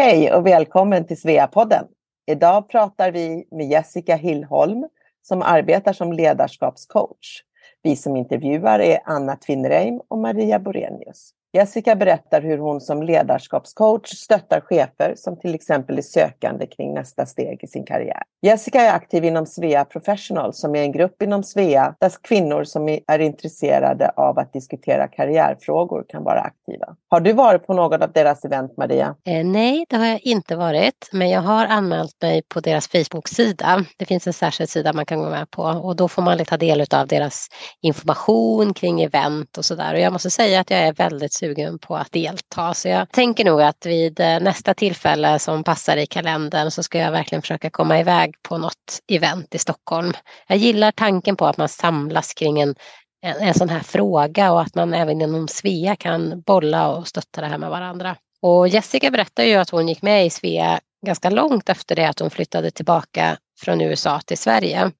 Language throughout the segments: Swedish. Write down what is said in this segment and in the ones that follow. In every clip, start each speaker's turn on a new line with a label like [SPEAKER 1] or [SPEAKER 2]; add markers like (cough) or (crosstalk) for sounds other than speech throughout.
[SPEAKER 1] Hej och välkommen till Sveapodden. Idag pratar vi med Jessica Hillholm som arbetar som ledarskapscoach. Vi som intervjuar är Anna Tvinnereim och Maria Borenius. Jessica berättar hur hon som ledarskapscoach stöttar chefer som till exempel är sökande kring nästa steg i sin karriär. Jessica är aktiv inom Svea Professional som är en grupp inom Svea där kvinnor som är intresserade av att diskutera karriärfrågor kan vara aktiva. Har du varit på något av deras event Maria?
[SPEAKER 2] Eh, nej, det har jag inte varit, men jag har anmält mig på deras Facebook-sida. Det finns en särskild sida man kan gå med på och då får man ta del av deras information kring event och sådär. Och jag måste säga att jag är väldigt sugen på att delta. Så jag tänker nog att vid eh, nästa tillfälle som passar i kalendern så ska jag verkligen försöka komma iväg på något event i Stockholm. Jag gillar tanken på att man samlas kring en, en, en sån här fråga och att man även inom Svea kan bolla och stötta det här med varandra. Och Jessica berättar ju att hon gick med i Svea ganska långt efter det att hon flyttade tillbaka från USA till Sverige.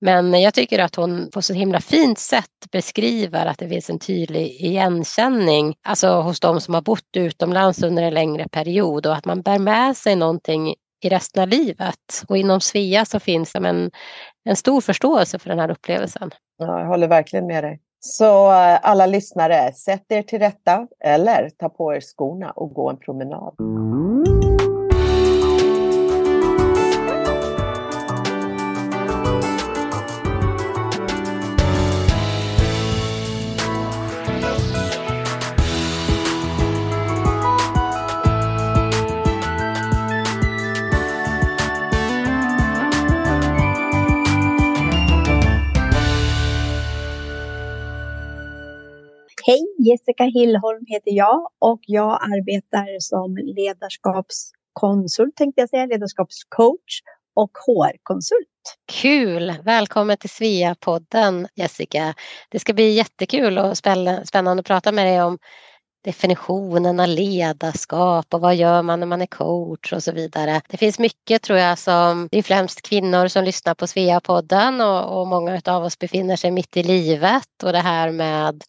[SPEAKER 2] Men jag tycker att hon på så himla fint sätt beskriver att det finns en tydlig igenkänning, alltså hos de som har bott utomlands under en längre period och att man bär med sig någonting i resten av livet. Och inom Svea så finns det en, en stor förståelse för den här upplevelsen.
[SPEAKER 1] Ja, jag håller verkligen med dig. Så eh, alla lyssnare, sätt er till rätta eller ta på er skorna och gå en promenad.
[SPEAKER 3] Jessica Hillholm heter jag och jag arbetar som ledarskapskonsult, tänkte jag säga, ledarskapscoach och HR-konsult.
[SPEAKER 2] Kul! Välkommen till Svea-podden Jessica. Det ska bli jättekul och spännande att prata med dig om definitionen av ledarskap och vad gör man när man är coach och så vidare. Det finns mycket tror jag som, det är främst kvinnor som lyssnar på Svea-podden och, och många av oss befinner sig mitt i livet och det här med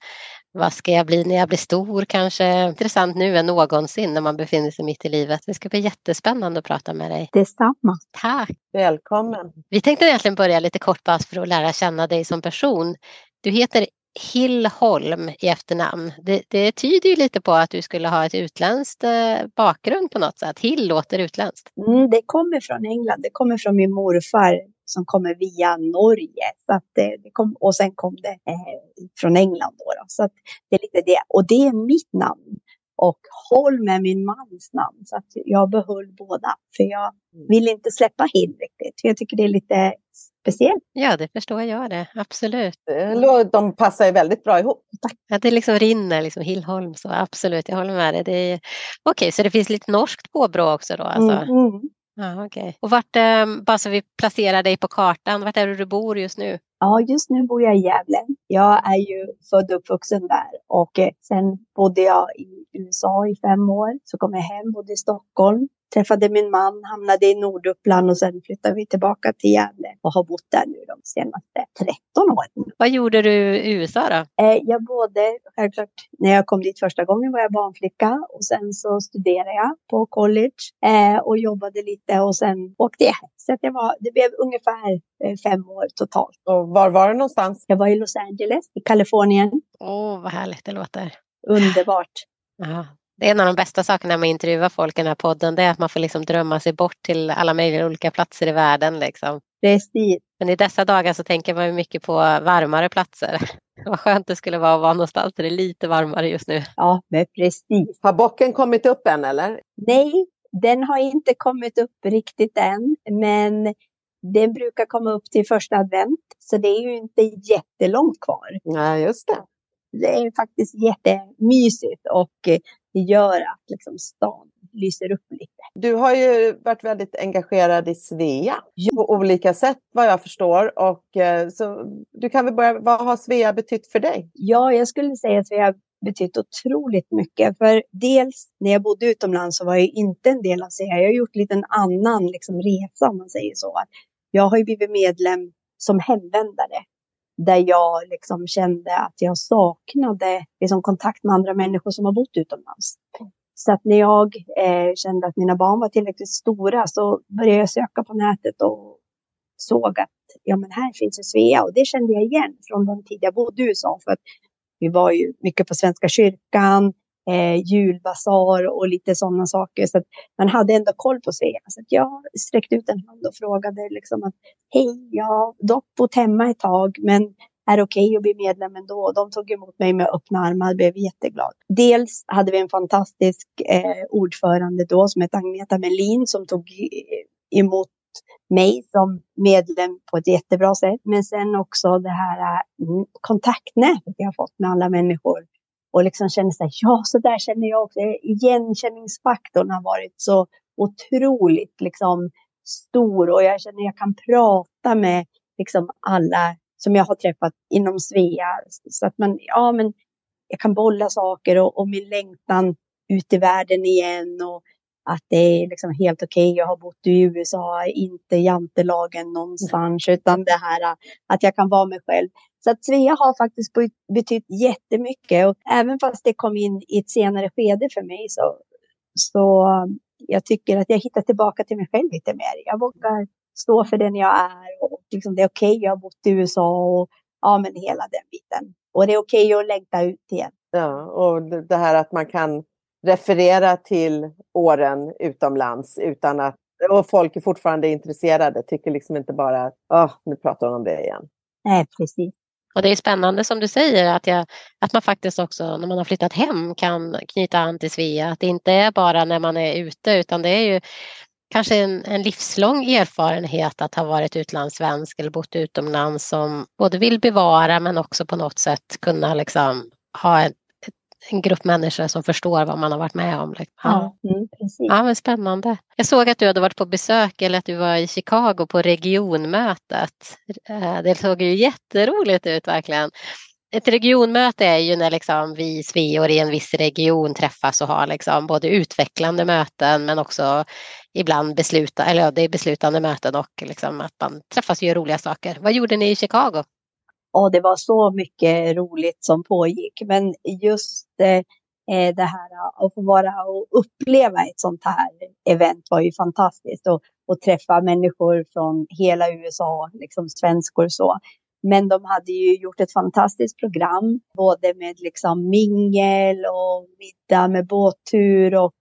[SPEAKER 2] vad ska jag bli när jag blir stor kanske? Intressant nu än någonsin när man befinner sig mitt i livet. Det ska bli jättespännande att prata med dig.
[SPEAKER 3] Detsamma.
[SPEAKER 2] Tack.
[SPEAKER 1] Välkommen.
[SPEAKER 2] Vi tänkte egentligen börja lite kort bara för att lära känna dig som person. Du heter Hillholm i efternamn. Det, det tyder ju lite på att du skulle ha ett utländskt eh, bakgrund på något sätt. Hill låter utländskt.
[SPEAKER 3] Mm, det kommer från England. Det kommer från min morfar som kommer via Norge. Så att det kom, och sen kom det eh, från England. Då, då, Så att det är lite det. Och det är mitt namn. Och Holm är min mans namn. Så att jag behöll båda. För jag mm. vill inte släppa Hill riktigt. Jag tycker det är lite speciellt.
[SPEAKER 2] Ja, det förstår jag det. Absolut.
[SPEAKER 1] De passar ju väldigt bra ihop.
[SPEAKER 2] Ja, det liksom rinner, liksom Hillholm. Så absolut, jag håller med dig. Okej, okay, så det finns lite norskt påbrå också då? Alltså. Mm, mm. Ja, okay. Och vart, ehm, bara så vi placerar dig på kartan, vart är det du bor just nu?
[SPEAKER 3] Ja, just nu bor jag i Gävle. Jag är ju född och uppvuxen där och eh, sen bodde jag i USA i fem år. Så kom jag hem, bodde i Stockholm träffade min man, hamnade i Norduppland och sen flyttade vi tillbaka till Gävle och har bott där nu de senaste 13 åren.
[SPEAKER 2] Vad gjorde du i USA då?
[SPEAKER 3] Eh, jag både, självklart, när jag kom dit första gången var jag barnflicka och sen så studerade jag på college eh, och jobbade lite och sen åkte jag hem. Så det, var, det blev ungefär eh, fem år totalt.
[SPEAKER 1] Och var var du någonstans?
[SPEAKER 3] Jag var i Los Angeles i Kalifornien.
[SPEAKER 2] Åh, oh, vad härligt det låter.
[SPEAKER 3] Underbart.
[SPEAKER 2] Ja, det är en av de bästa sakerna med att intervjua folk i den här podden. Det är att man får liksom drömma sig bort till alla möjliga olika platser i världen. Liksom.
[SPEAKER 3] Precis.
[SPEAKER 2] Men i dessa dagar så tänker man mycket på varmare platser. (laughs) Vad skönt det skulle vara att vara någonstans där det är lite varmare just nu.
[SPEAKER 3] Ja, men precis.
[SPEAKER 1] Har bocken kommit upp än eller?
[SPEAKER 3] Nej, den har inte kommit upp riktigt än. Men den brukar komma upp till första advent. Så det är ju inte jättelångt kvar.
[SPEAKER 1] Nej, just det.
[SPEAKER 3] Det är faktiskt jättemysigt och det gör att liksom stan lyser upp lite.
[SPEAKER 1] Du har ju varit väldigt engagerad i Svea på olika sätt vad jag förstår. Och, eh, så du kan väl börja, vad har Svea betytt för dig?
[SPEAKER 3] Ja, jag skulle säga att Svea betytt otroligt mycket. För dels när jag bodde utomlands så var jag inte en del av Svea. Jag har gjort lite en annan liksom, resa om man säger så. Jag har ju blivit medlem som hemvändare där jag liksom kände att jag saknade liksom kontakt med andra människor som har bott utomlands. Så att när jag eh, kände att mina barn var tillräckligt stora så började jag söka på nätet och såg att ja, men här finns ju Svea och det kände jag igen från den tid jag bodde i USA. För att vi var ju mycket på Svenska kyrkan, eh, julbasar och lite sådana saker. Så att man hade ändå koll på Svea. Så att jag sträckte ut en hand och frågade liksom att hej, jag har dock bott hemma ett tag, men är okej okay att bli medlem ändå. De tog emot mig med öppna armar, blev jätteglad. Dels hade vi en fantastisk eh, ordförande då som hette Agneta Melin som tog emot mig som medlem på ett jättebra sätt. Men sen också det här eh, kontaktnätet jag fått med alla människor. Och liksom känner sig, ja så där känner jag också. Igenkänningsfaktorn har varit så otroligt liksom stor och jag känner jag kan prata med liksom alla som jag har träffat inom Svea. Så att man, ja men jag kan bolla saker och, och min längtan ut i världen igen och att det är liksom helt okej. Okay. Jag har bott i USA, inte jantelagen någonstans, utan det här äh, att jag kan vara mig själv. Så att Svea har faktiskt betytt jättemycket och även fast det kom in i ett senare skede för mig så, så äh, jag tycker att jag hittar tillbaka till mig själv lite mer. Jag vågar stå för den jag är och liksom det är okej, okay, jag har bott i USA och ja, men hela den biten. Och det är okej okay att längta ut igen.
[SPEAKER 1] Ja, och det här att man kan referera till åren utomlands utan att och folk är fortfarande intresserade, tycker liksom inte bara att oh, nu pratar hon om det igen.
[SPEAKER 3] Nej, precis.
[SPEAKER 2] Och det är spännande som du säger att, jag, att man faktiskt också när man har flyttat hem kan knyta an till Svea. Att det inte är bara när man är ute utan det är ju kanske en, en livslång erfarenhet att ha varit utlandssvensk eller bott utomlands som både vill bevara men också på något sätt kunna liksom ha ett en grupp människor som förstår vad man har varit med om. Liksom.
[SPEAKER 3] Ja, mm,
[SPEAKER 2] ja men spännande. Jag såg att du hade varit på besök eller att du var i Chicago på regionmötet. Eh, det såg ju jätteroligt ut verkligen. Ett regionmöte är ju när liksom vi sveor i en viss region träffas och har liksom både utvecklande möten men också ibland besluta, eller ja, det är beslutande möten och liksom att man träffas och gör roliga saker. Vad gjorde ni i Chicago?
[SPEAKER 3] Och det var så mycket roligt som pågick. Men just eh, eh det här eh, att få vara och uppleva ett sånt här event var ju fantastiskt. Och, och träffa människor från hela USA, liksom svenskor så. Men de hade ju gjort ett fantastiskt program, både med liksom mingel och middag med båttur och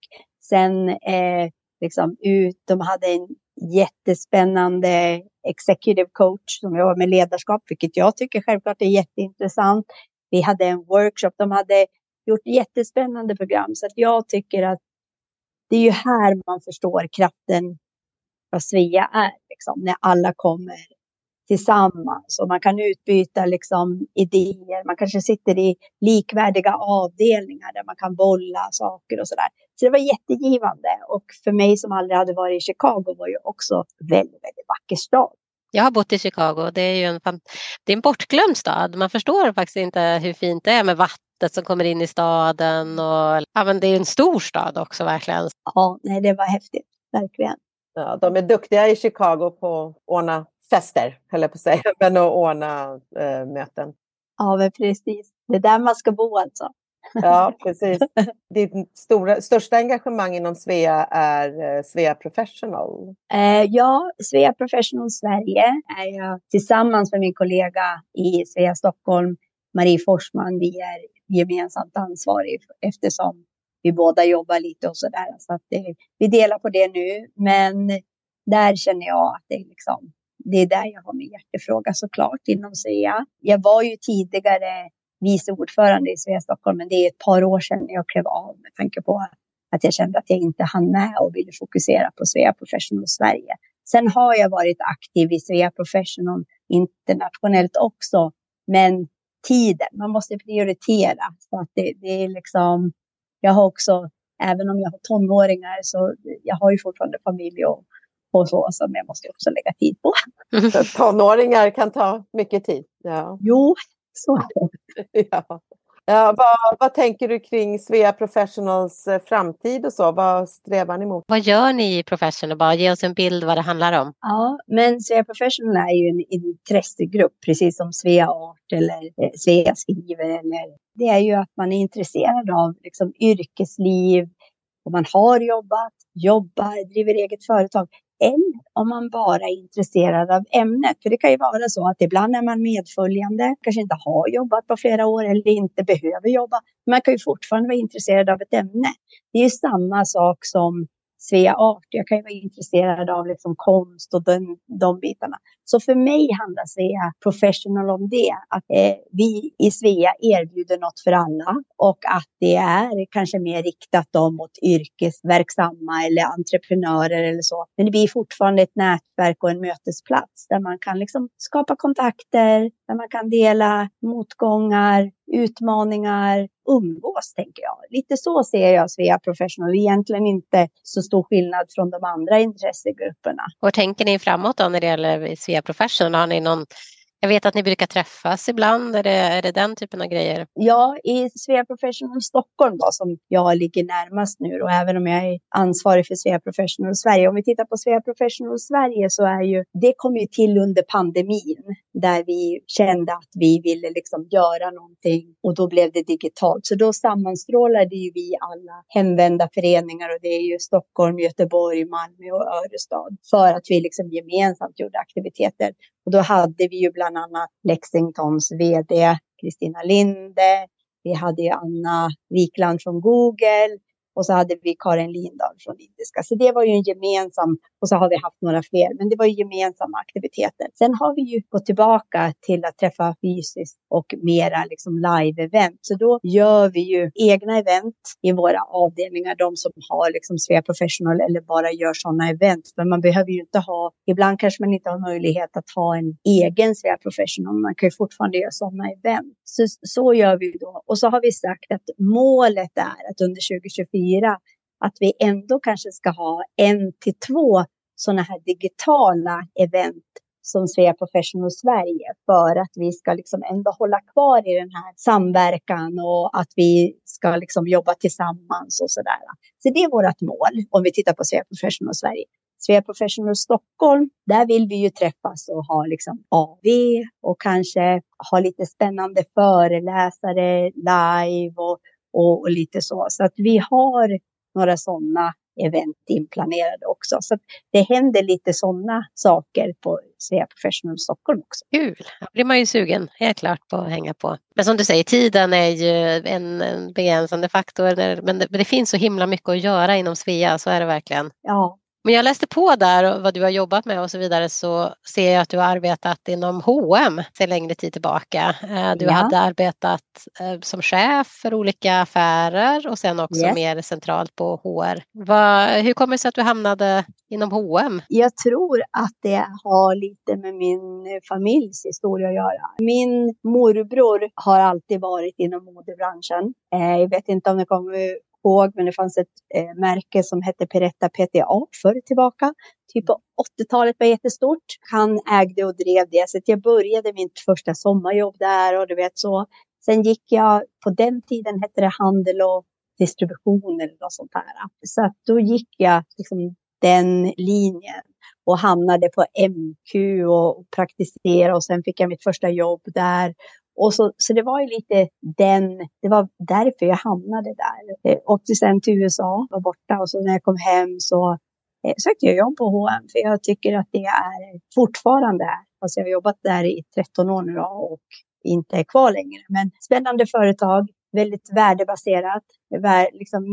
[SPEAKER 3] sen eh, liksom ut. De hade en jättespännande executive coach som jobbar med ledarskap, vilket jag tycker självklart är jätteintressant. Vi hade en workshop, de hade gjort jättespännande program så att jag tycker att det är ju här man förstår kraften vad Svea är, liksom, när alla kommer tillsammans och man kan utbyta liksom, idéer. Man kanske sitter i likvärdiga avdelningar där man kan bolla saker och så där. Så det var jättegivande och för mig som aldrig hade varit i Chicago var ju också väldigt, väldigt vacker stad.
[SPEAKER 2] Jag har bott i Chicago. Det är ju en, det är en bortglömd stad. Man förstår faktiskt inte hur fint det är med vattnet som kommer in i staden. Och, ja, men det är en stor stad också verkligen.
[SPEAKER 3] Ja, nej, det var häftigt. Verkligen.
[SPEAKER 1] Ja, de är duktiga i Chicago på att ordna fester, höll jag på att säga, (laughs) men att ordna äh, möten.
[SPEAKER 3] Ja, men precis. Det är där man ska bo alltså.
[SPEAKER 1] Ja, precis. Ditt stora, största engagemang inom Svea är eh, Svea Professional.
[SPEAKER 3] Eh, ja, Svea Professional Sverige är jag tillsammans med min kollega i Svea Stockholm, Marie Forsman. Vi är gemensamt ansvariga eftersom vi båda jobbar lite och så där. Så att det, vi delar på det nu, men där känner jag att det är liksom det är där jag har min hjärtefråga såklart inom Svea. Jag var ju tidigare vice ordförande i Svea Stockholm, men det är ett par år sedan jag klev av med tanke på att jag kände att jag inte hann med och ville fokusera på Svea Professional Sverige. Sen har jag varit aktiv i Svea Professional internationellt också, men tiden, man måste prioritera. Så att det, det är liksom, jag har också, även om jag har tonåringar, så jag har ju fortfarande familj och, och så som jag måste också lägga tid på. (laughs)
[SPEAKER 1] Tonåringar kan ta mycket tid. Ja.
[SPEAKER 3] Jo, så (laughs)
[SPEAKER 1] ja. Ja, vad, vad, tänker du kring Svea Professionals eh, framtid och så? Vad strävar ni mot?
[SPEAKER 2] Vad gör ni i Professional? Bara ge oss en bild vad det handlar om.
[SPEAKER 3] Ja, men Svea Professional är ju en intressegrupp, precis som Svea Art eller eh, Svea Skriver. Eller, det är ju att man är intresserad av liksom, yrkesliv, om man har jobbat, jobbar, driver eget företag eller om man bara är intresserad av ämnet. För det kan ju vara så att ibland är man medföljande, kanske inte har jobbat på flera år eller inte behöver jobba. Man kan ju fortfarande vara intresserad av ett ämne. Det är ju samma sak som Svea Art. Jag kan ju vara intresserad av liksom konst och den, de bitarna. Så för mig handlar Svea Professional om det. Att eh, vi i Svea erbjuder något för alla och att det är kanske mer riktat då mot yrkesverksamma eller entreprenörer eller så. Men det blir fortfarande ett nätverk och en mötesplats där man kan liksom skapa kontakter, där man kan dela motgångar, utmaningar, umgås, tänker jag. Lite så ser jag Svea Professional. Egentligen inte så stor skillnad från de andra intressegrupperna.
[SPEAKER 2] Hur tänker ni framåt då när det gäller Svea Professional? Har ni någon jag vet att ni brukar träffas ibland. Är det, är det den typen av grejer?
[SPEAKER 3] Ja, i Svea Professional Stockholm då, som jag ligger närmast nu och även om jag är ansvarig för Svea Professional Sverige. Om vi tittar på Svea Professional Sverige så är ju det kom ju till under pandemin där vi kände att vi ville liksom göra någonting och då blev det digitalt. Så då sammanstrålade ju vi alla hemvända föreningar och det är ju Stockholm, Göteborg, Malmö och Örestad för att vi liksom gemensamt gjorde aktiviteter. Och då hade vi ju bland annat Lexingtons vd Kristina Linde. Vi hade ju Anna Wikland från Google och så hade vi Karin Lindahl från Indiska. Så det var ju en gemensam, och så har vi haft några fler, men det var ju gemensamma aktiviteter. Sen har vi ju gått tillbaka till att träffa fysiskt och mera liksom live-event. Så då gör vi ju egna event i våra avdelningar, de som har liksom Svea Professional eller bara gör sådana event. Men man behöver ju inte ha, ibland kanske man inte har möjlighet att ha en egen Svea Professional, man kan ju fortfarande göra sådana event. Så, så gör vi då. Och så har vi sagt att målet är att under 2024 fyra, att vi ändå kanske ska ha en till två sådana här digitala event som Svea Professional Sverige för att vi ska liksom ändå hålla kvar i den här samverkan och att vi ska liksom jobba tillsammans och sådär. Så det är vårt mål om vi tittar på Svea Professional Sverige. Svea Professional Stockholm, där vill vi ju träffas och ha liksom AV och kanske ha lite spännande föreläsare live och och, och lite så. Så att vi har några sådana event inplanerade också. Så det händer lite sådana saker på Svea Professional Stockholm också.
[SPEAKER 2] Kul! Då blir man ju sugen helt klart på att hänga på. Men som du säger, tiden är ju en, en begränsande faktor. Men det, men det finns så himla mycket att göra inom Svea, så är det verkligen.
[SPEAKER 3] Ja,
[SPEAKER 2] men jag läste på där vad du har jobbat med och så vidare så ser jag att du har arbetat inom H&M sedan längre tid tillbaka. Eh, du ja. hade arbetat eh, som chef för olika affärer och sen också yes. mer centralt på HR. hur kommer det sig att du hamnade inom H&M?
[SPEAKER 3] Jag tror att det har lite med min familjs historia att göra. Min morbror har alltid varit inom modebranschen. Eh, jag vet inte om det kommer ihåg, men det fanns ett eh, märke som hette Peretta PTA förr tillbaka. Typ på 80-talet var jättestort. Han ägde och drev det, så jag började mitt första sommarjobb där och du vet så. Sen gick jag, på den tiden hette det handel och distribution eller något sånt där. Så att då gick jag liksom den linjen och hamnade på MQ och praktiserade och sen fick jag mitt första jobb där och så, så det var ju lite den, det var därför jag hamnade där. Eh, Åkte sen till USA, var borta och så när jag kom hem så eh, sökte jag jobb på H&M för jag tycker att det är fortfarande fast Alltså jag har jobbat där i 13 år nu då och inte är kvar längre. Men spännande företag, väldigt värdebaserat, liksom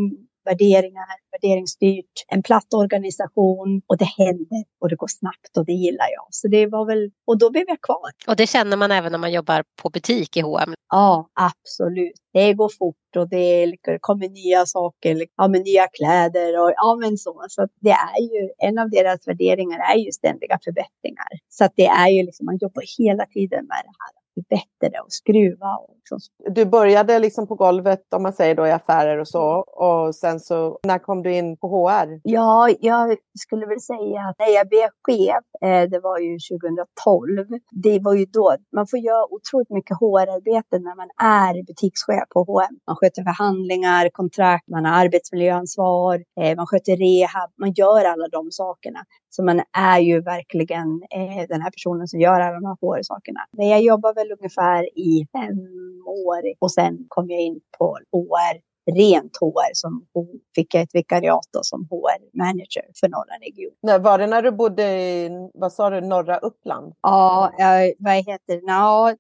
[SPEAKER 3] värderingar, värderingsstyrt, en platt organisation och det händer och det går snabbt och det gillar jag. Så det var väl, och då blev jag kvar.
[SPEAKER 2] Och det känner man även när man jobbar på butik i H&M?
[SPEAKER 3] Ja, absolut. Det går fort och det, kommer nya saker, ja, med nya kläder och ja, men så. Så det är ju, en av deras värderingar är ju ständiga förbättringar. Så att det är ju liksom, man jobbar hela tiden med det här bättre och skruva. Och liksom.
[SPEAKER 1] Du började liksom på golvet om man säger då i affärer och så och sen så när kom du in på HR?
[SPEAKER 3] Ja, jag skulle väl säga att när jag blev chef, eh, det var ju 2012, det var ju då man får göra otroligt mycket HR-arbete när man är butikschef på H&M. Man sköter förhandlingar, kontrakt, man har arbetsmiljöansvar, eh, man sköter rehab, man gör alla de sakerna. Så man är ju verkligen eh, den här personen som gör alla de här HR-sakerna. Men jag jobbar väl ungefär i fem år och sen kom jag in på HR rent HR som fick jag ett vikariat då, som HR-manager för norra regionen.
[SPEAKER 1] Var det när du bodde i, vad sa du, norra Uppland?
[SPEAKER 3] Ja, vad heter det? Ja,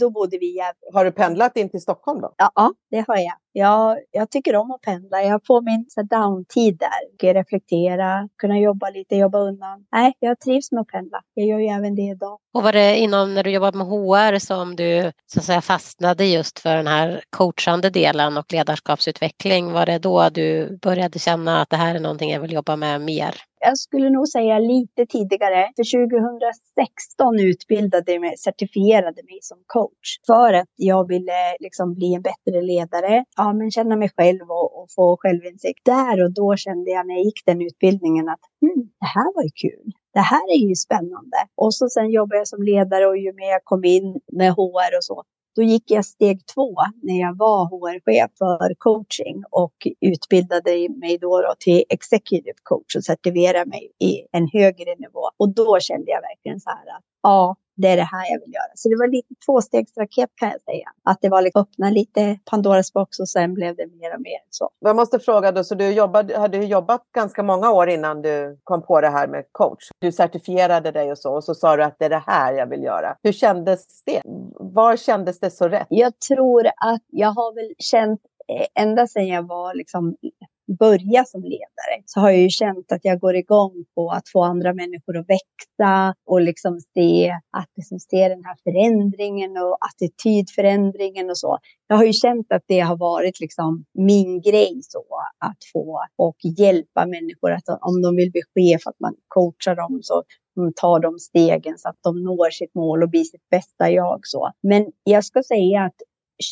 [SPEAKER 3] då bodde vi i Gävle.
[SPEAKER 1] Har du pendlat in till Stockholm då?
[SPEAKER 3] Ja, det har jag. Jag. Jag tycker om att pendla. Jag får min downtid där. Reflektera, kunna jobba lite, jobba undan. Nej, jag trivs med att pendla. Jag gör ju även det idag.
[SPEAKER 2] Och var det inom när du jobbade med HR som du så att säga fastnade just för den här coachande delen och ledarskapsutveckling? Var det då du började känna att det här är någonting jag vill jobba med mer?
[SPEAKER 3] jag skulle nog säga lite tidigare. För 2016 utbildade jag mig, certifierade mig som coach. För att jag ville liksom bli en bättre ledare. Ja, Ja, men känna mig själv och, och få självinsikt. Där och då kände jag när jag gick den utbildningen att hmm, det här var ju kul. Det här är ju spännande. Och så sen jobbade jag som ledare och ju mer jag kom in med HR och så, då gick jag steg två när jag var HR-chef för coaching och utbildade mig då, då till executive coach och certifierade mig i en högre nivå. Och då kände jag verkligen så här att ja, det är det här jag vill göra. Så det var lite tvåstegsraket kan jag säga. Att det var liksom öppna lite Pandoras box och sen blev det mer och mer så.
[SPEAKER 1] Jag måste fråga då, så du jobbade, hade jobbat ganska många år innan du kom på det här med coach. Du certifierade dig och så och så sa du att det är det här jag vill göra. Hur kändes det? Var kändes det så rätt?
[SPEAKER 3] Jag tror att jag har väl känt eh, ända sedan jag var liksom börja som ledare så har jag ju känt att jag går igång på att få andra människor att växa och liksom se att liksom se den här förändringen och attitydförändringen och så. Jag har ju känt att det har varit liksom min grej så att få och hjälpa människor att om de vill bli chef, att man coachar dem så tar de stegen så att de når sitt mål och blir sitt bästa jag. Så. Men jag ska säga att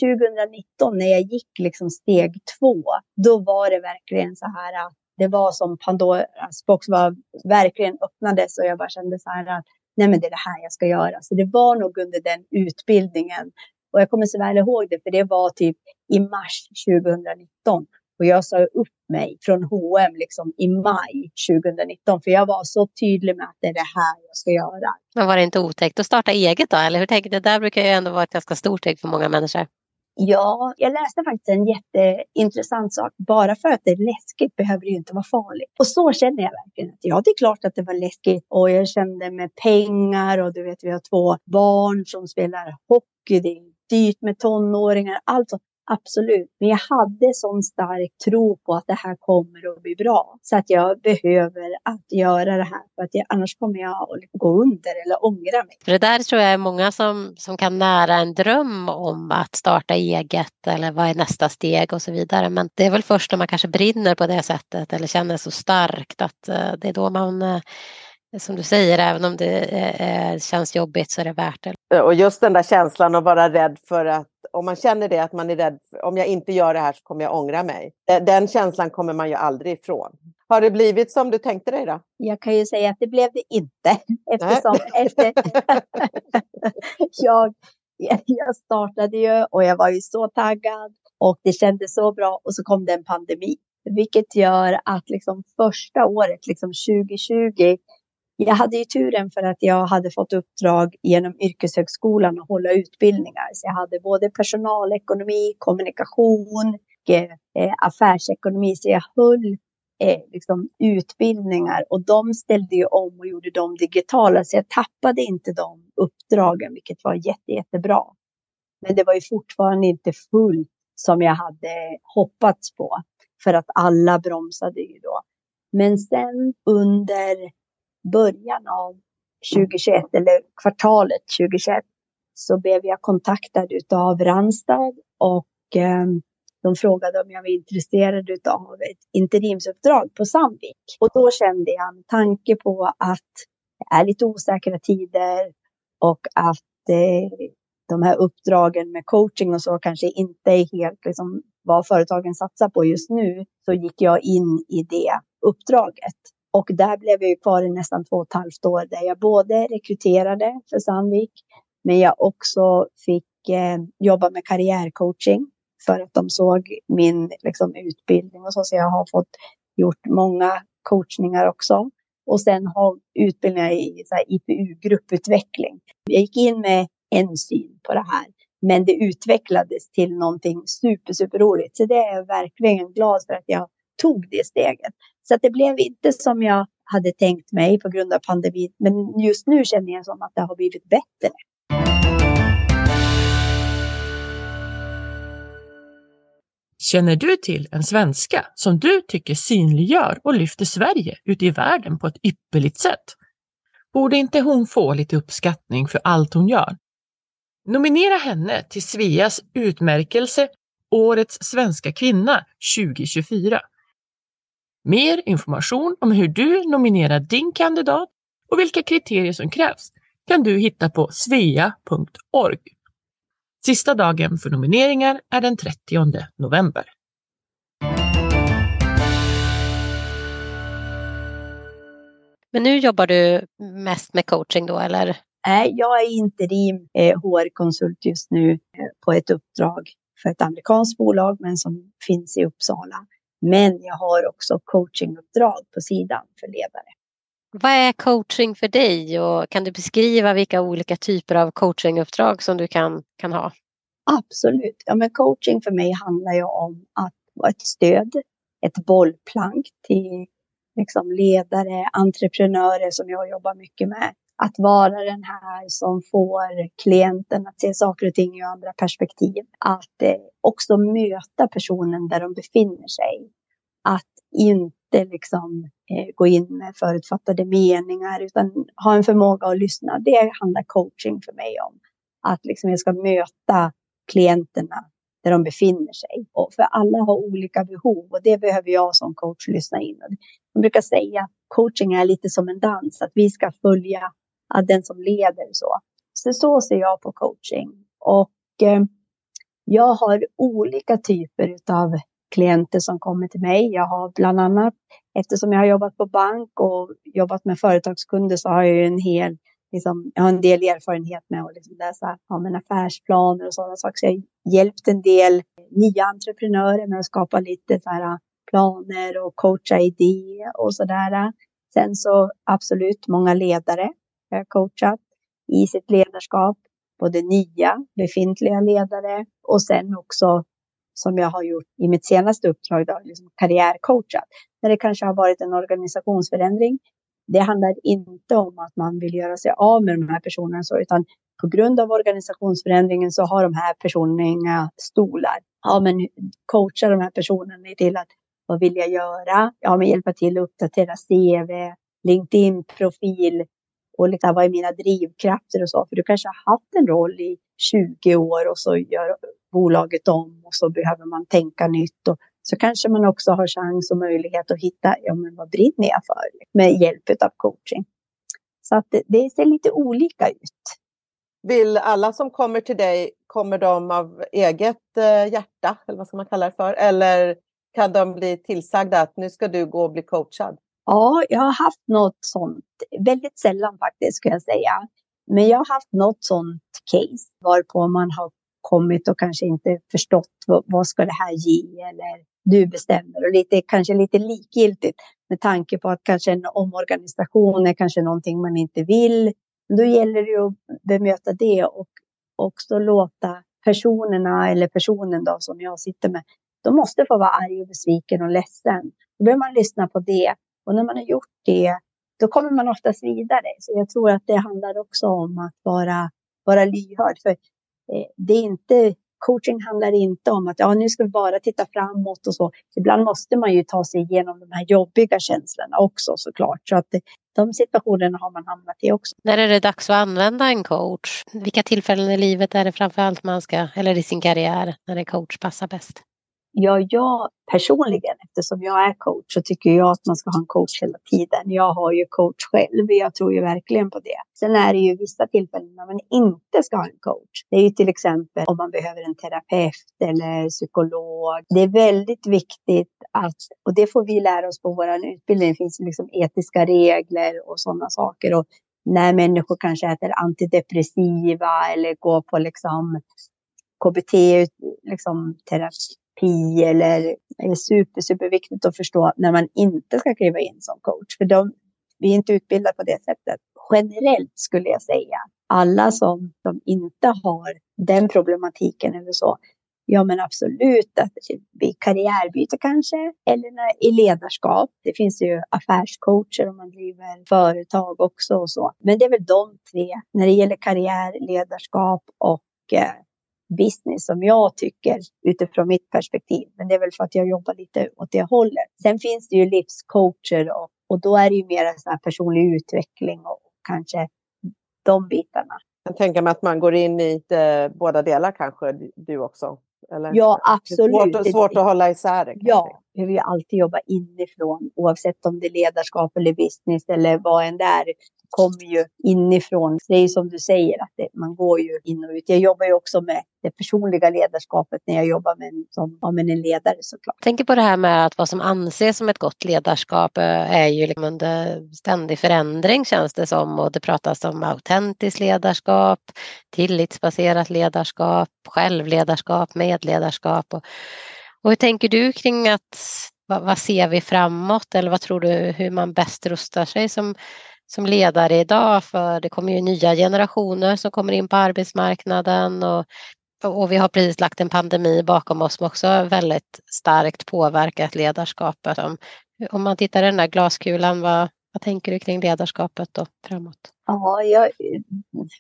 [SPEAKER 3] 2019 när jag gick liksom steg två, då var det verkligen så här att det var som Pandoras box var verkligen öppnades och jag bara kände så här att nej men det är det här jag ska göra. Så det var nog under den utbildningen. Och jag kommer så väl ihåg det, för det var typ i mars 2019. Och jag sa upp mig från H&M liksom i maj 2019. För jag var så tydlig med att det är det här jag ska göra.
[SPEAKER 2] Men var det inte otäckt att starta eget då? Eller hur tänkte du? Det där brukar ju ändå vara ett ganska stort steg för många människor.
[SPEAKER 3] Ja, jag läste faktiskt en jätteintressant sak. Bara för att det är läskigt behöver det ju inte vara farligt. Och så känner jag verkligen. Att ja, det är klart att det var läskigt. Och jag kände med pengar och du vet, vi har två barn som spelar hockey. Det är dyrt med tonåringar. Allt sånt. Absolut, men jag hade sån stark tro på att det här kommer att bli bra. Så att jag behöver att göra det här för att jag, annars kommer jag att liksom gå under eller ångra mig.
[SPEAKER 2] För det där tror jag är många som, som kan nära en dröm om att starta eget eller vad är nästa steg och så vidare. Men det är väl först när man kanske brinner på det sättet eller känner så starkt att eh, det är då man eh, som du säger, även om det eh, känns jobbigt så är det värt det.
[SPEAKER 1] Och just den där känslan att vara rädd för att om man känner det att man är rädd, om jag inte gör det här så kommer jag ångra mig. Den känslan kommer man ju aldrig ifrån. Har det blivit som du tänkte dig då?
[SPEAKER 3] Jag kan ju säga att det blev det inte. (laughs) Eftersom efter (laughs) jag, jag startade ju och jag var ju så taggad och det kändes så bra och så kom det en pandemi. Vilket gör att liksom första året, liksom 2020, jag hade ju turen för att jag hade fått uppdrag genom yrkeshögskolan att hålla utbildningar. Så jag hade både personalekonomi, kommunikation, eh, affärsekonomi. Så jag höll eh, liksom, utbildningar och de ställde ju om och gjorde dem digitala. Så jag tappade inte de uppdragen, vilket var jätte, jättebra. Men det var ju fortfarande inte fullt som jag hade hoppats på. För att alla bromsade ju då. Men sen under början av 2021 eller kvartalet 2021 så blev jag kontaktad av Randstad och eh, de frågade om jag var intresserad av ett interimsuppdrag på Sandvik. Och då kände jag med tanke på att det är lite osäkra tider och att eh, de här uppdragen med coaching och så kanske inte är helt liksom, vad företagen satsar på just nu, så gick jag in i det uppdraget. Och där blev jag kvar i nästan två och ett halvt år där jag både rekryterade för Sandvik, men jag också fick eh, jobba med karriärcoaching för att de såg min liksom, utbildning och så. Så jag har fått gjort många coachningar också. Och sen har utbildningar i så här, IPU, grupputveckling. Jag gick in med en syn på det här. Men det utvecklades till någonting super, super roligt. Så det är jag verkligen glad för att jag tog det steget. Så att det blev inte som jag hade tänkt mig på grund av pandemin. Men just nu känner jag som att det har blivit bättre.
[SPEAKER 4] Känner du till en svenska som du tycker synliggör och lyfter Sverige ute i världen på ett ypperligt sätt? Borde inte hon få lite uppskattning för allt hon gör? Nominera henne till Sveas utmärkelse Årets svenska kvinna 2024. Mer information om hur du nominerar din kandidat och vilka kriterier som krävs kan du hitta på svea.org. Sista dagen för nomineringar är den 30 november.
[SPEAKER 2] Men nu jobbar du mest med coaching då eller?
[SPEAKER 3] Nej, jag är interim eh, HR-konsult just nu eh, på ett uppdrag för ett amerikanskt bolag men som finns i Uppsala. Men jag har också coachinguppdrag på sidan för ledare.
[SPEAKER 2] Vad är coaching för dig och kan du beskriva vilka olika typer av coachinguppdrag som du kan, kan ha?
[SPEAKER 3] Absolut. Ja, men coaching för mig handlar ju om att vara ett stöd, ett bollplank till liksom ledare, entreprenörer som jag jobbar mycket med. Att vara den här som får klienten att se saker och ting i andra perspektiv. Att eh, också möta personen där de befinner sig. Att inte liksom eh, gå in med förutfattade meningar utan ha en förmåga att lyssna. Det handlar coaching för mig om. Att liksom jag ska möta klienterna där de befinner sig. Och för alla har olika behov och det behöver jag som coach lyssna in. Jag brukar säga att coaching är lite som en dans, att vi ska följa den som leder så. Så, så ser jag på coaching. Och eh, jag har olika typer av klienter som kommer till mig. Jag har bland annat, eftersom jag har jobbat på bank och jobbat med företagskunder så har jag ju en hel liksom, jag har en del erfarenhet med att liksom läsa ja, men affärsplaner och sådana saker. Så jag har hjälpt en del nya entreprenörer med att skapa lite så här, planer och coacha idéer och sådär. Sen så absolut många ledare Eh, coachat i sitt ledarskap. Både nya, befintliga ledare och sen också som jag har gjort i mitt senaste uppdrag, då, liksom karriärcoachat. När det kanske har varit en organisationsförändring det handlar inte om att man vill göra sig av med de här personerna, så, utan på grund av organisationsförändringen så har de här personerna inga stolar. Ja, men coacha de här personerna till att vad vill jag göra? Ja, men hjälpa till att uppdatera CV, LinkedIn-profil och lite, vad är mina drivkrafter och så. För du kanske har haft en roll i 20 år och så gör bolaget om och så behöver man tänka nytt och så kanske man också har chans och möjlighet att hitta, ja men vad brinner jag för? Med hjälp av coaching. Så att det, det ser lite olika ut.
[SPEAKER 1] Vill alla som kommer till dig, kommer de av eget eh, hjärta, eller vad ska man kalla det för? Eller kan de bli tillsagda att nu ska du gå och bli coachad?
[SPEAKER 3] Ja, jag har haft något sånt, väldigt sällan faktiskt skulle jag säga. Men jag har haft något sånt case varpå man har kommit och kanske inte förstått vad, vad ska det här ge eller du bestämmer och lite, kanske lite likgiltigt med tanke på att kanske en omorganisation är kanske någonting man inte vill. Då gäller det att bemöta det och också låta personerna eller personen då som jag sitter med, de måste få vara arg och besviken och ledsen. Då behöver man lyssna på det och när man har gjort det, då kommer man oftast vidare. Så jag tror att det handlar också om att vara, vara lyhörd. För eh, det är inte coaching handlar inte om att ja, nu ska vi bara titta framåt och så. Ibland måste man ju ta sig igenom de här jobbiga känslorna också såklart. Så att eh, de situationerna har man hamnat i också.
[SPEAKER 2] När är det dags att använda en coach? Vilka tillfällen i livet är det framför allt man ska, eller i sin karriär, när en coach passar bäst?
[SPEAKER 3] Ja, jag personligen, eftersom jag är coach, så tycker jag att man ska ha en coach hela tiden. Jag har ju coach själv, jag tror ju verkligen på det. Sen är det ju vissa tillfällen när man inte ska ha en coach. Det är ju till exempel om man behöver en terapeut eller psykolog. Det är väldigt viktigt att, och det får vi lära oss på vår utbildning, det finns liksom etiska regler och sådana saker. Och när människor kanske äter antidepressiva eller går på liksom KBT, liksom terapi terapi eller är super, superviktigt att förstå när man inte ska kliva in som coach. För de, vi är inte utbildade på det sättet. generellt skulle jag säga, alla som, som inte har den problematiken eller så, Ja men absolut, att vid karriärbyte kanske, eller när, i ledarskap. Det finns ju affärscoacher om man driver företag också och så. Men det är väl de tre, när det gäller karriär, ledarskap och eh, business som jag tycker utifrån mitt perspektiv. Men det är väl för att jag jobbar lite åt det hållet. Sen finns det ju livscoacher och, och då är det ju mer så här personlig utveckling och kanske de bitarna.
[SPEAKER 1] Jag tänker mig att man går in i det, båda delar kanske, du också?
[SPEAKER 3] Eller? Ja, absolut.
[SPEAKER 1] Det svårt, svårt att hålla isär det.
[SPEAKER 3] Ja, vi behöver ju alltid jobba inifrån oavsett om det är ledarskap eller business eller vad än det är kommer ju inifrån. Det är ju som du säger, att det, man går ju in och ut. Jag jobbar ju också med det personliga ledarskapet när jag jobbar med en, som, ja, med en ledare såklart.
[SPEAKER 2] Jag tänker på det här med att vad som anses som ett gott ledarskap eh, är ju liksom under ständig förändring känns det som och det pratas om autentiskt ledarskap, tillitsbaserat ledarskap, självledarskap, medledarskap. Och, och hur tänker du kring att vad, vad ser vi framåt eller vad tror du hur man bäst rustar sig som som ledare idag för det kommer ju nya generationer som kommer in på arbetsmarknaden och, och vi har precis lagt en pandemi bakom oss som också väldigt starkt påverkat ledarskapet. Om, om man tittar i den där glaskulan, vad, vad tänker du kring ledarskapet då framåt?
[SPEAKER 3] Ja, jag,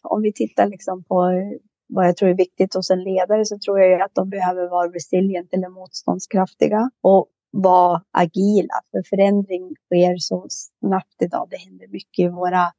[SPEAKER 3] om vi tittar liksom på vad jag tror är viktigt hos en ledare så tror jag att de behöver vara resilient eller motståndskraftiga. Och vara agila. För förändring sker så snabbt idag. Det händer mycket i våra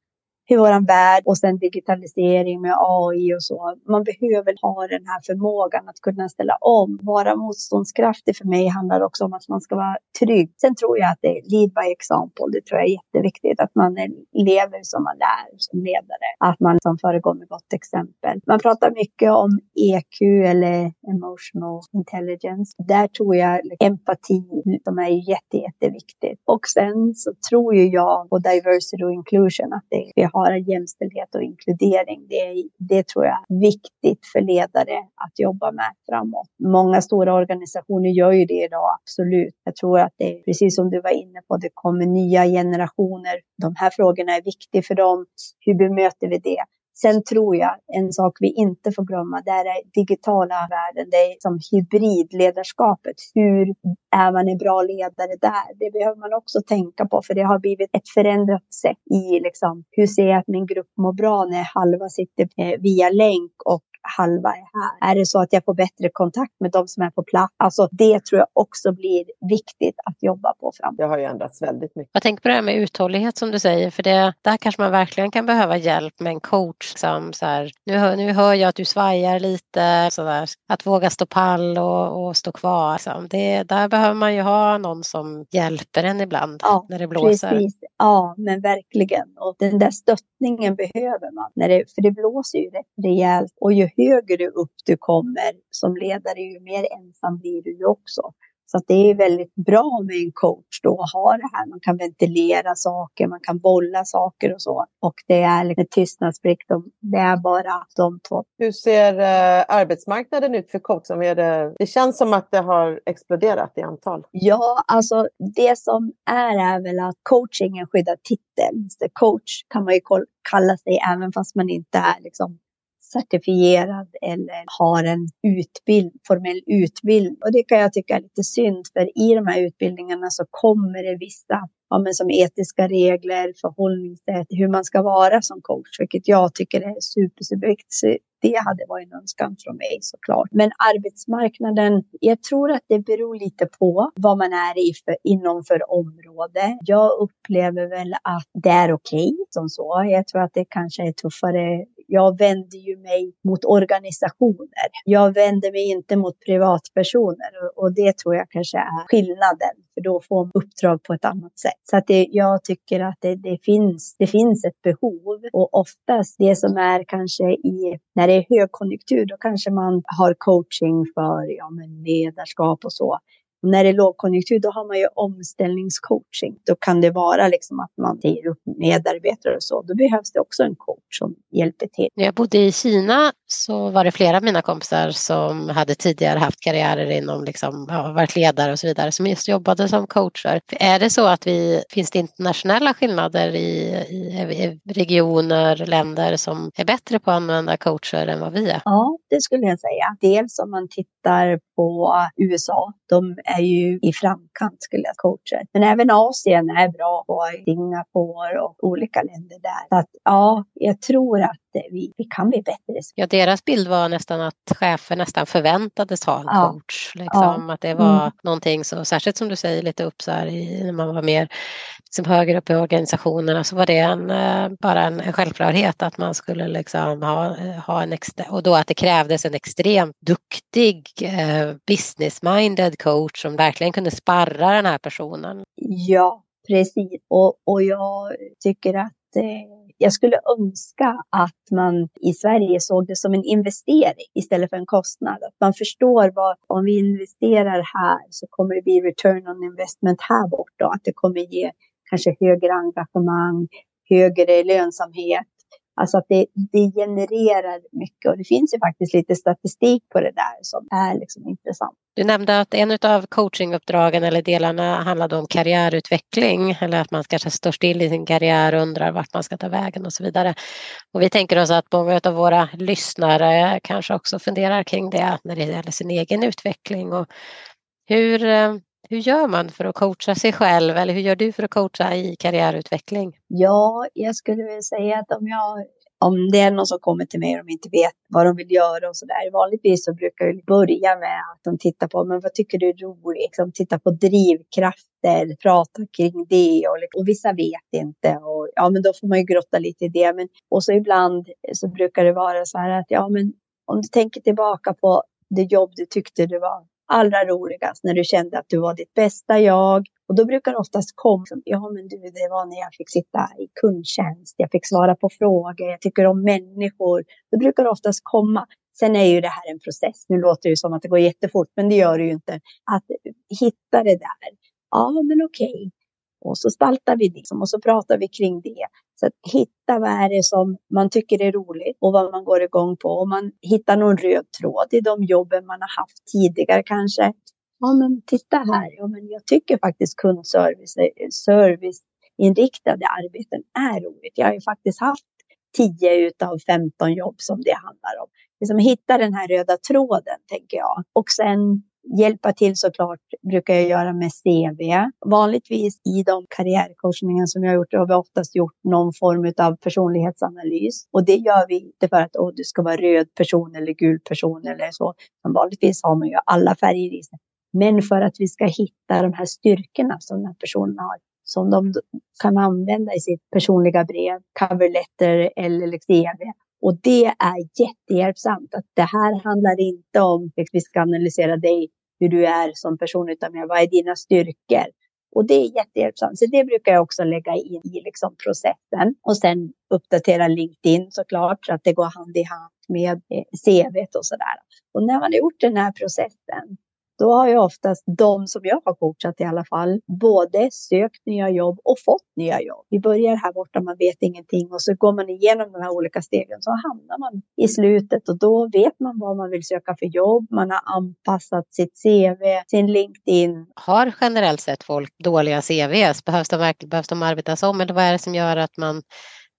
[SPEAKER 3] i vår värld och sen digitalisering med AI och så. Man behöver ha den här förmågan att kunna ställa om. Vara motståndskraftig för mig handlar också om att man ska vara trygg. Sen tror jag att det är lead by example. Det tror jag är jätteviktigt att man lever som man lär som ledare. Att man som föregår med gott exempel. Man pratar mycket om EQ eller emotional intelligence. Där tror jag empati som är jätte, jätteviktigt. Och sen så tror ju jag på diversity och inclusion att det, är har jämställdhet och inkludering. Det, det tror jag är viktigt för ledare att jobba med framåt. Många stora organisationer gör ju det idag, absolut. Jag tror att det är precis som du var inne på, det kommer nya generationer. De här frågorna är viktiga för dem. Hur bemöter vi det? Sen tror jag en sak vi inte får glömma, det är digitala världen, det är som hybridledarskapet. Hur är man en bra ledare där? Det behöver man också tänka på, för det har blivit ett förändrat sätt i liksom, hur ser jag att min grupp mår bra när halva sitter eh, via länk och halva är här. Är det så att jag får bättre kontakt med de som är på plats? Alltså det tror jag också blir viktigt att jobba på framåt.
[SPEAKER 1] Det har ju ändrats väldigt mycket.
[SPEAKER 2] Jag tänker på det här med uthållighet som du säger, för det, där kanske man verkligen kan behöva hjälp med en coach som så här, nu hör, nu hör jag att du svajar lite, så där, att våga stå pall och, och stå kvar. Liksom. Det, där behöver man ju ha någon som hjälper en ibland ja, när det blåser. Precis.
[SPEAKER 3] Ja, men verkligen. Och den där stöttningen behöver man, när det, för det blåser ju rätt rejält. Och ju högre upp du kommer som ledare, ju mer ensam blir du också. Så det är väldigt bra med en coach då att ha det här. Man kan ventilera saker, man kan bolla saker och så. Och det är lite tystnadsplikt. Det är bara de två.
[SPEAKER 1] Hur ser eh, arbetsmarknaden ut för coach? Det, det känns som att det har exploderat i antal.
[SPEAKER 3] Ja, alltså det som är är väl att coaching är en skyddad titel. Så coach kan man ju kalla sig även fast man inte är liksom certifierad eller har en utbild, formell utbildning. Och det kan jag tycka är lite synd, för i de här utbildningarna så kommer det vissa ja, men som etiska regler, förhållningssätt, hur man ska vara som coach, vilket jag tycker är super, superviktigt. Det hade varit en önskan från mig såklart. Men arbetsmarknaden, jag tror att det beror lite på vad man är i för, inom för område. Jag upplever väl att det är okej okay, som så. Jag tror att det kanske är tuffare jag vänder ju mig mot organisationer. Jag vänder mig inte mot privatpersoner och det tror jag kanske är skillnaden. För då får man uppdrag på ett annat sätt. Så att det, jag tycker att det, det, finns, det finns ett behov och oftast det som är kanske i när det är högkonjunktur, då kanske man har coaching för ja, men ledarskap och så. Och när det är lågkonjunktur, då har man ju omställningscoaching. Då kan det vara liksom att man säger upp medarbetare och så. Då behövs det också en coach som hjälper till.
[SPEAKER 2] När jag bodde i Kina så var det flera av mina kompisar som hade tidigare haft karriärer inom, liksom, ja, varit ledare och så vidare, som just jobbade som coacher. Är det så att vi, finns det internationella skillnader i, i regioner, länder som är bättre på att använda coacher än vad vi är?
[SPEAKER 3] Ja, det skulle jag säga. Dels om man tittar på USA, de är ju i framkant skulle jag coacher. Men även Asien är bra på Singapore och olika länder där. Så att ja, jag tror att vi, vi kan bli bättre.
[SPEAKER 2] Ja, deras bild var nästan att chefer nästan förväntades ha en ja. coach. Liksom, ja. Att det var mm. någonting så, särskilt som du säger lite upp så här i, när man var mer liksom, högre upp i organisationerna så var det en, eh, bara en, en självklarhet att man skulle liksom ha, ha en extra, och då att det krävdes en extremt duktig eh, business-minded coach som verkligen kunde sparra den här personen.
[SPEAKER 3] Ja, precis. Och, och jag tycker att eh, jag skulle önska att man i Sverige såg det som en investering istället för en kostnad. Att man förstår vad, om vi investerar här så kommer det bli return on investment här borta. Att det kommer ge kanske högre engagemang, högre lönsamhet Alltså att det, det genererar mycket och det finns ju faktiskt lite statistik på det där som är liksom intressant.
[SPEAKER 2] Du nämnde att en av coachinguppdragen eller delarna handlade om karriärutveckling eller att man kanske står still i sin karriär och undrar vart man ska ta vägen och så vidare. Och vi tänker oss att många av våra lyssnare kanske också funderar kring det när det gäller sin egen utveckling och hur eh, hur gör man för att coacha sig själv eller hur gör du för att coacha i karriärutveckling?
[SPEAKER 3] Ja, jag skulle vilja säga att om jag om det är någon som kommer till mig och de inte vet vad de vill göra och så där. Vanligtvis så brukar jag börja med att de tittar på, men vad tycker du är roligt? Liksom, titta på drivkrafter, prata kring det och, liksom, och vissa vet inte och ja, men då får man ju grotta lite i det. Men, och så ibland så brukar det vara så här att ja, men om du tänker tillbaka på det jobb du tyckte du var allra roligast när du kände att du var ditt bästa jag. Och då brukar det oftast komma, ja men du, det var när jag fick sitta i kundtjänst, jag fick svara på frågor, jag tycker om människor. Det brukar oftast komma. Sen är ju det här en process. Nu låter det som att det går jättefort, men det gör det ju inte. Att hitta det där. Ja, men okej. Och så spaltar vi det och så pratar vi kring det. Så att hitta vad är det som man tycker är roligt och vad man går igång på. Om man hittar någon röd tråd i de jobben man har haft tidigare kanske. Ja, men titta här. Ja, men jag tycker faktiskt kundservice, serviceinriktade arbeten är roligt. Jag har ju faktiskt haft 10 av 15 jobb som det handlar om. Liksom hitta den här röda tråden, tänker jag. Och sen hjälpa till såklart brukar jag göra med CV. Vanligtvis i de karriärcoachningar som jag har gjort har vi oftast gjort någon form av personlighetsanalys. Och det gör vi inte för att oh, du ska vara röd person eller gul person eller så. Men vanligtvis har man ju alla färger i sig. Men för att vi ska hitta de här styrkorna som den här personen har som de kan använda i sitt personliga brev, cover letter eller CV och det är jättehjälpsamt. Att det här handlar inte om att vi ska analysera dig, hur du är som person, utan mer vad är dina styrkor? Och det är jättehjälpsamt. Så det brukar jag också lägga in i liksom processen. Och sen uppdatera LinkedIn såklart, så att det går hand i hand med eh, CV och sådär. Och när man har gjort den här processen, då har ju oftast de som jag har coachat i alla fall både sökt nya jobb och fått nya jobb. Vi börjar här borta, man vet ingenting och så går man igenom de här olika stegen så hamnar man i slutet och då vet man vad man vill söka för jobb. Man har anpassat sitt CV, sin LinkedIn.
[SPEAKER 2] Har generellt sett folk dåliga CVs? Behövs de, behövs de arbetas om eller vad är det som gör att man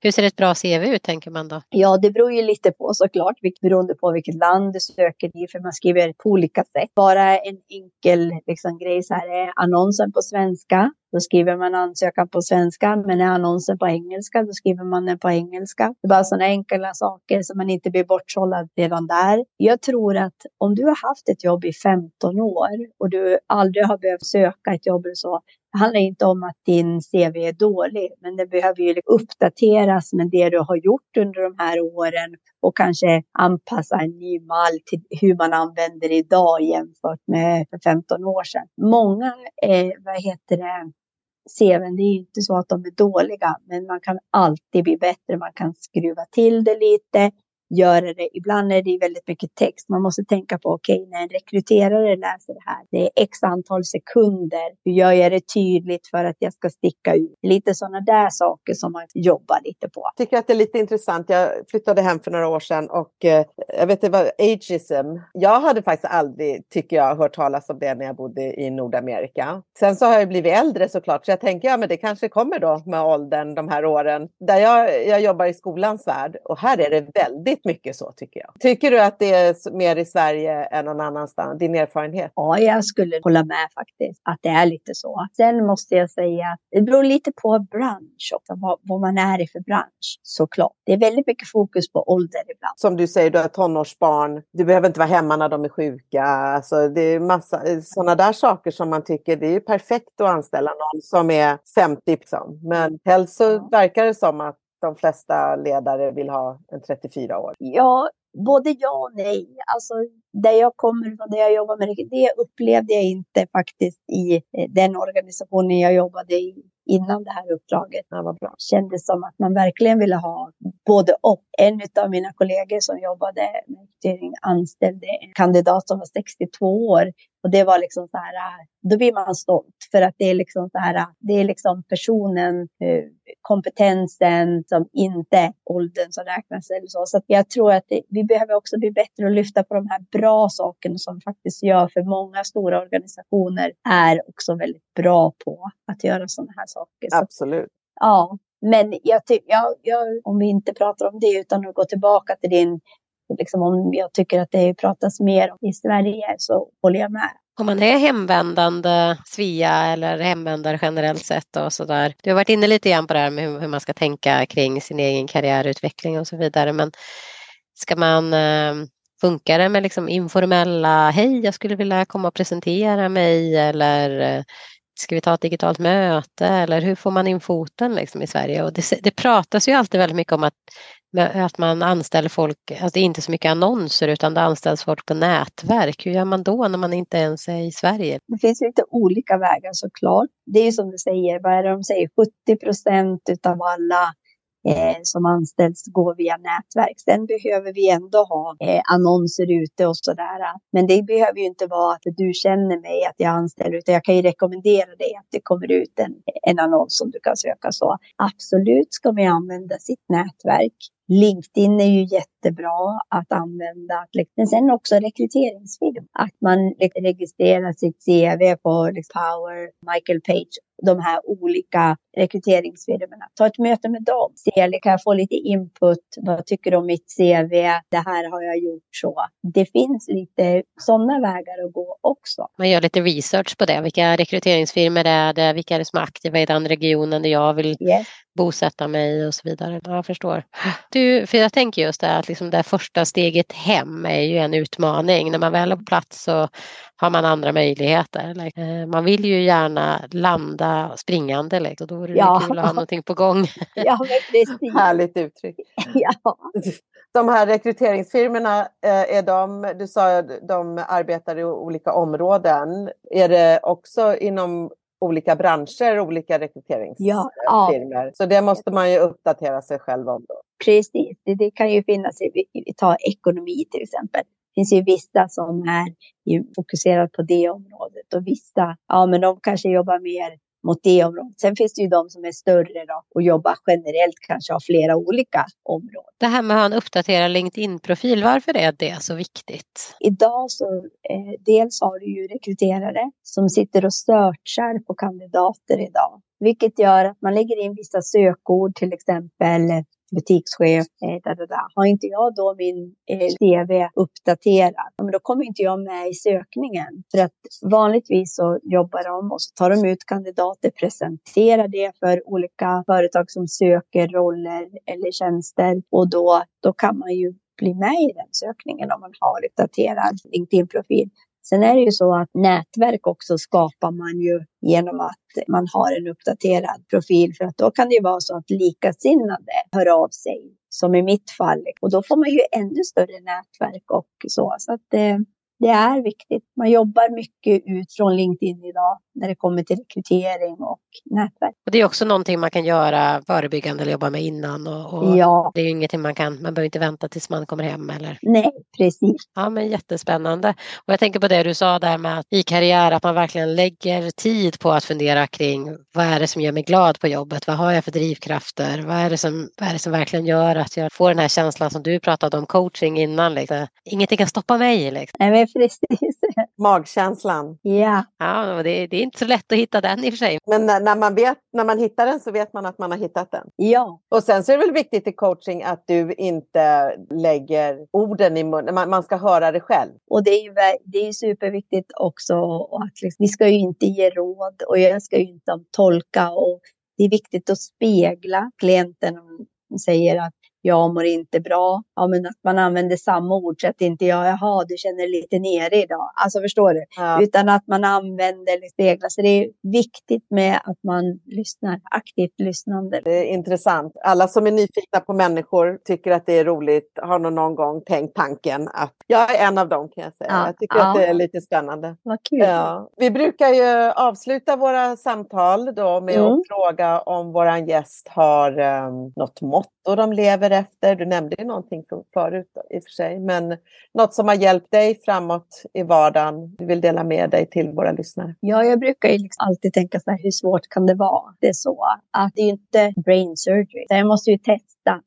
[SPEAKER 2] hur ser ett bra CV ut tänker man då?
[SPEAKER 3] Ja, det beror ju lite på såklart, beroende på vilket land du söker i, för man skriver på olika sätt. Bara en enkel liksom, grej så här är annonsen på svenska. Då skriver man ansökan på svenska, men är annonsen på engelska, då skriver man den på engelska. Det är bara sådana enkla saker så man inte blir bortsållad redan där. Jag tror att om du har haft ett jobb i 15 år och du aldrig har behövt söka ett jobb eller så, det handlar inte om att din CV är dålig, men det behöver ju liksom uppdateras med det du har gjort under de här åren och kanske anpassa en ny mall till hur man använder idag jämfört med för 15 år sedan. Många, eh, vad heter det, CVn, det är inte så att de är dåliga, men man kan alltid bli bättre. Man kan skruva till det lite göra det. Ibland är det väldigt mycket text. Man måste tänka på, okej, okay, när en rekryterare läser det här, det är x antal sekunder. Hur gör jag det tydligt för att jag ska sticka ut? Lite sådana där saker som man jobbar lite på.
[SPEAKER 1] Jag tycker att det är lite intressant. Jag flyttade hem för några år sedan och eh, jag vet det var ageism. Jag hade faktiskt aldrig, tycker jag, hört talas om det när jag bodde i Nordamerika. Sen så har jag blivit äldre såklart, så jag tänker ja, men det kanske kommer då med åldern de här åren. Där jag, jag jobbar i skolans värld och här är det väldigt mycket så tycker jag. Tycker du att det är mer i Sverige än någon annanstans? Din erfarenhet?
[SPEAKER 3] Ja, jag skulle hålla med faktiskt att det är lite så. Sen måste jag säga att det beror lite på bransch också, vad, vad man är i för bransch såklart. Det är väldigt mycket fokus på ålder ibland.
[SPEAKER 1] Som du säger, du har tonårsbarn. Du behöver inte vara hemma när de är sjuka. Alltså, det är massa sådana där saker som man tycker det är perfekt att anställa någon som är 50. Liksom. Men helst så verkar det som att de flesta ledare vill ha en 34 år.
[SPEAKER 3] Ja, både ja och nej. Alltså, där jag kommer ifrån, där jag jobbar med det, det upplevde jag inte faktiskt i eh, den organisationen jag jobbade i innan det här uppdraget.
[SPEAKER 1] Ja, vad bra.
[SPEAKER 3] kändes som att man verkligen ville ha både och. En av mina kollegor som jobbade med rekrytering anställde en kandidat som var 62 år. Och det var liksom så här, då blir man stolt för att det är liksom så här, det är liksom personen, eh, kompetensen som inte åldern som räknas eller så. Så jag tror att det, vi behöver också bli bättre och lyfta på de här bra sakerna som faktiskt gör för många stora organisationer är också väldigt bra på att göra sådana här saker.
[SPEAKER 1] Absolut. Så,
[SPEAKER 3] ja, men jag tycker, ja, ja, om vi inte pratar om det utan att gå tillbaka till din Liksom om jag tycker att det pratas mer om i Sverige så håller jag med.
[SPEAKER 2] Om man är hemvändande Svea eller hemvändare generellt sett och sådär. Du har varit inne lite grann på det här med hur man ska tänka kring sin egen karriärutveckling och så vidare. Men ska man eh, Funkar det med liksom informella, hej jag skulle vilja komma och presentera mig eller eh, ska vi ta ett digitalt möte eller hur får man in foten liksom i Sverige? Och det, det pratas ju alltid väldigt mycket om att, att man anställer folk, alltså det är inte så mycket annonser utan det anställs folk på nätverk. Hur gör man då när man inte ens är i Sverige?
[SPEAKER 3] Det finns lite olika vägar såklart. Det är ju som du säger, vad är det de säger, 70 procent av alla eh, som anställs går via nätverk. Sen behöver vi ändå ha eh, annonser ute och sådär. Men det behöver ju inte vara att du känner mig att jag anställer, utan jag kan ju rekommendera dig att det kommer ut en, en annons som du kan söka. Så absolut ska vi använda sitt nätverk. LinkedIn är ju jättebra att använda. Men sen också rekryteringsfilm. Att man registrerar sitt CV på Power, Michael Page de här olika rekryteringsfirmorna. Ta ett möte med dem. Se, kan jag få lite input? Vad tycker du om mitt CV? Det här har jag gjort så. Det finns lite sådana vägar att gå också.
[SPEAKER 2] Man gör lite research på det. Vilka rekryteringsfirmor är det? Vilka är det som är aktiva i den regionen där jag vill yes bosätta mig och så vidare. Jag förstår. Du, för jag tänker just det att liksom det första steget hem är ju en utmaning. När man väl är på plats så har man andra möjligheter. Eh, man vill ju gärna landa springande liksom. då vore det ja. kul att ha någonting på gång. (laughs)
[SPEAKER 3] Ja,
[SPEAKER 1] precis. Härligt uttryck. (laughs)
[SPEAKER 3] Ja.
[SPEAKER 1] De här rekryteringsfirmorna, eh, är de, du sa att de arbetar i olika områden. Är det också inom olika branscher, olika rekryteringsfirmor. Ja, Så det måste man ju uppdatera sig själv om. Då.
[SPEAKER 3] Precis, det, det kan ju finnas, i, ta ekonomi till exempel. Det finns ju vissa som är fokuserade på det området och vissa, ja men de kanske jobbar mer mot det området. Sen finns det ju de som är större då, och jobbar generellt, kanske har flera olika områden.
[SPEAKER 2] Det här med att ha en uppdaterad LinkedIn-profil, varför är det så viktigt?
[SPEAKER 3] Idag så eh, dels har du ju rekryterare som sitter och searchar på kandidater idag. Vilket gör att man lägger in vissa sökord, till exempel butikschef. Eh, da, da, da. Har inte jag då min eh, CV uppdaterad, men då kommer inte jag med i sökningen. För att vanligtvis så jobbar de och så tar de ut kandidater, presenterar det för olika företag som söker roller eller tjänster och då, då kan man ju bli med i den sökningen om man har uppdaterad LinkedIn-profil. Sen är det ju så att nätverk också skapar man ju genom att man har en uppdaterad profil. För att då kan det ju vara så att likasinnade hör av sig, som i mitt fall. Och då får man ju ännu större nätverk och så. Så att, eh, det är viktigt. Man jobbar mycket ut från LinkedIn idag när det kommer till rekrytering och nätverk.
[SPEAKER 2] Och det är också någonting man kan göra förebyggande eller jobba med innan. Och, och
[SPEAKER 3] Ja,
[SPEAKER 2] Det är ju ingenting man kan, man behöver inte vänta tills man kommer hem eller
[SPEAKER 3] nej, precis.
[SPEAKER 2] Ja, men jättespännande. Och jag tänker på det du sa där med att i karriär, att man verkligen lägger tid på att fundera kring vad är det som gör mig glad på jobbet? Vad har jag för drivkrafter? Vad är det som, vad är det som verkligen gör att jag får den här känslan som du pratade om coaching innan? Liksom. Ingenting kan stoppa mig. Liksom.
[SPEAKER 3] Nej, precis. (laughs)
[SPEAKER 1] Magkänslan.
[SPEAKER 3] Ja,
[SPEAKER 2] Ja, och det, det är inte så lätt att hitta den i och för sig.
[SPEAKER 1] Men när, när, man vet, när man hittar den så vet man att man har hittat den.
[SPEAKER 3] ja,
[SPEAKER 1] Och sen så är det väl viktigt i coaching att du inte lägger orden i munnen. Man, man ska höra det själv.
[SPEAKER 3] och det är ju det är superviktigt också att liksom, vi ska ju inte ge råd och jag ska ju inte tolka och det är viktigt att spegla klienten om de säger att jag mår inte bra. Ja, men att man använder samma ord så att inte jag, jaha, du känner dig lite nere idag. Alltså förstår du?
[SPEAKER 1] Ja.
[SPEAKER 3] Utan att man använder eller speglar. Så det är viktigt med att man lyssnar, aktivt lyssnande.
[SPEAKER 1] Det är intressant. Alla som är nyfikna på människor tycker att det är roligt, har nog någon gång tänkt tanken att jag är en av dem kan jag säga.
[SPEAKER 3] Ja,
[SPEAKER 1] Jag tycker
[SPEAKER 3] ja.
[SPEAKER 1] att det är lite spännande.
[SPEAKER 3] Vad kul.
[SPEAKER 1] Ja. Vi brukar ju avsluta våra samtal då med
[SPEAKER 3] Mm.
[SPEAKER 1] att fråga om våran gäst har um, något och de lever efter. Du nämnde ju någonting förut i och för sig, men något som har hjälpt dig framåt i vardagen. Du vill dela med dig till våra lyssnare.
[SPEAKER 3] Ja, jag brukar ju liksom alltid tänka så här, hur svårt kan det vara? Det är så att det är inte brain surgery. Så jag måste ju testa.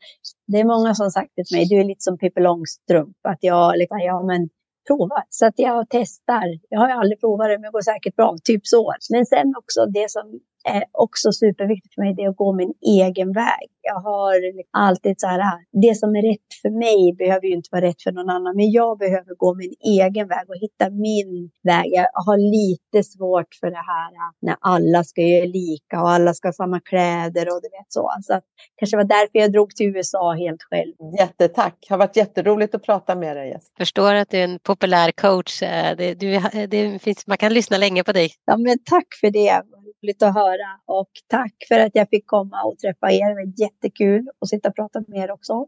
[SPEAKER 3] Det är många som sagt till mig, du är lite som Pippi Långstrump, att jag liksom, ja men prova. Så att jag testar. Jag har aldrig provat det, men det går säkert bra. Typ så. Men sen också det som är också superviktigt för mig, det är att gå min egen väg. Jag har liksom alltid så här, det som är rätt för mig behöver ju inte vara rätt för någon annan, men jag behöver gå min egen väg och hitta min väg. Jag har lite svårt för det här när alla ska göra lika och alla ska ha samma kläder och du vet så. Så att, kanske var därför jag drog till USA helt själv.
[SPEAKER 1] Jättetack! Det har varit jätteroligt att prata med dig Jessica.
[SPEAKER 2] Förstår att du är en populär coach. Eh, Det, du, det finns, man kan lyssna länge på dig.
[SPEAKER 3] Ja, men tack för det. Roligt att höra och tack för att jag fick komma och träffa er. Det var jättekul att sitta och prata med er också.